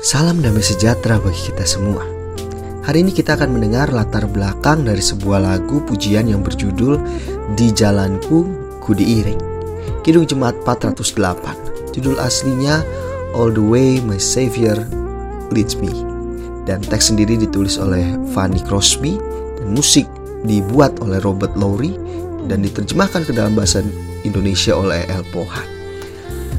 Salam damai sejahtera bagi kita semua. Hari ini kita akan mendengar latar belakang dari sebuah lagu pujian yang berjudul Di Jalanku Ku Diiring. Kidung Jemaat 408. Judul aslinya All the Way My Savior Leads Me. Dan teks sendiri ditulis oleh Fanny Crosby dan musik dibuat oleh Robert Lowry dan diterjemahkan ke dalam bahasa Indonesia oleh El Pohan.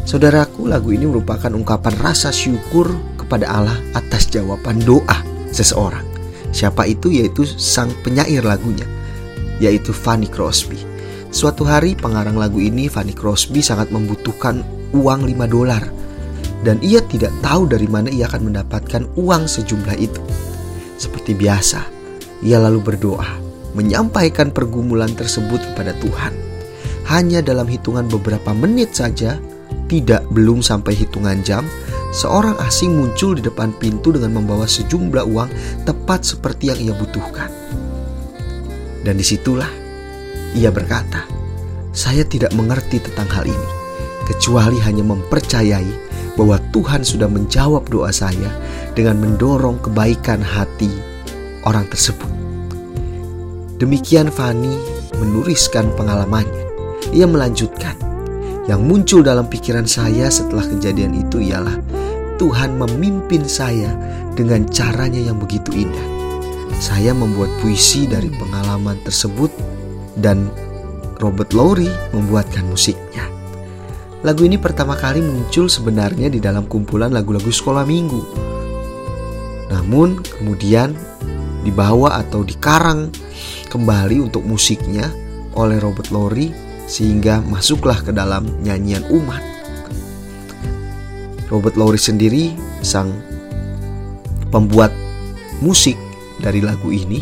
Saudaraku, lagu ini merupakan ungkapan rasa syukur kepada Allah atas jawaban doa seseorang. Siapa itu? Yaitu sang penyair lagunya, yaitu Fanny Crosby. Suatu hari pengarang lagu ini, Fanny Crosby sangat membutuhkan uang 5 dolar dan ia tidak tahu dari mana ia akan mendapatkan uang sejumlah itu. Seperti biasa, ia lalu berdoa, menyampaikan pergumulan tersebut kepada Tuhan. Hanya dalam hitungan beberapa menit saja, tidak belum sampai hitungan jam, seorang asing muncul di depan pintu dengan membawa sejumlah uang tepat seperti yang ia butuhkan. Dan di situlah ia berkata, "Saya tidak mengerti tentang hal ini, kecuali hanya mempercayai bahwa Tuhan sudah menjawab doa saya dengan mendorong kebaikan hati orang tersebut." Demikian Fani menuliskan pengalamannya. Ia melanjutkan, yang muncul dalam pikiran saya setelah kejadian itu ialah Tuhan memimpin saya dengan caranya yang begitu indah. Saya membuat puisi dari pengalaman tersebut dan Robert Lowry membuatkan musiknya. Lagu ini pertama kali muncul sebenarnya di dalam kumpulan lagu-lagu sekolah minggu. Namun kemudian dibawa atau dikarang kembali untuk musiknya oleh Robert Lowry sehingga masuklah ke dalam nyanyian umat. Robert Lowry sendiri sang pembuat musik dari lagu ini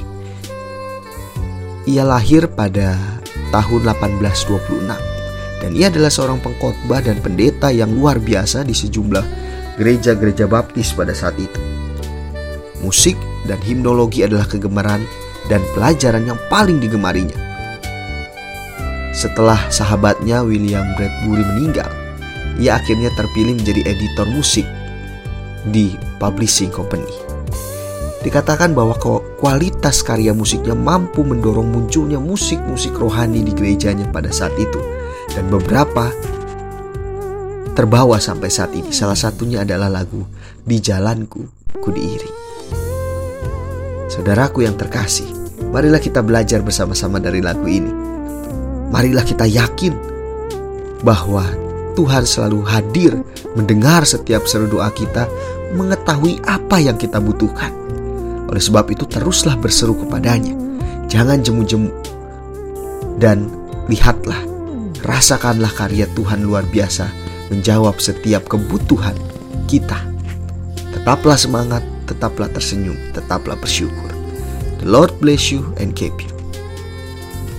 ia lahir pada tahun 1826 dan ia adalah seorang pengkhotbah dan pendeta yang luar biasa di sejumlah gereja-gereja baptis pada saat itu. Musik dan himnologi adalah kegemaran dan pelajaran yang paling digemarinya. Setelah sahabatnya William Bradbury meninggal, ia akhirnya terpilih menjadi editor musik di publishing company. Dikatakan bahwa kualitas karya musiknya mampu mendorong munculnya musik-musik rohani di gerejanya pada saat itu. Dan beberapa terbawa sampai saat ini. Salah satunya adalah lagu Di Jalanku Ku Diiring. Saudaraku yang terkasih, marilah kita belajar bersama-sama dari lagu ini marilah kita yakin bahwa Tuhan selalu hadir mendengar setiap seru doa kita, mengetahui apa yang kita butuhkan. Oleh sebab itu teruslah berseru kepadanya. Jangan jemu-jemu. Dan lihatlah, rasakanlah karya Tuhan luar biasa menjawab setiap kebutuhan kita. Tetaplah semangat, tetaplah tersenyum, tetaplah bersyukur. The Lord bless you and keep you.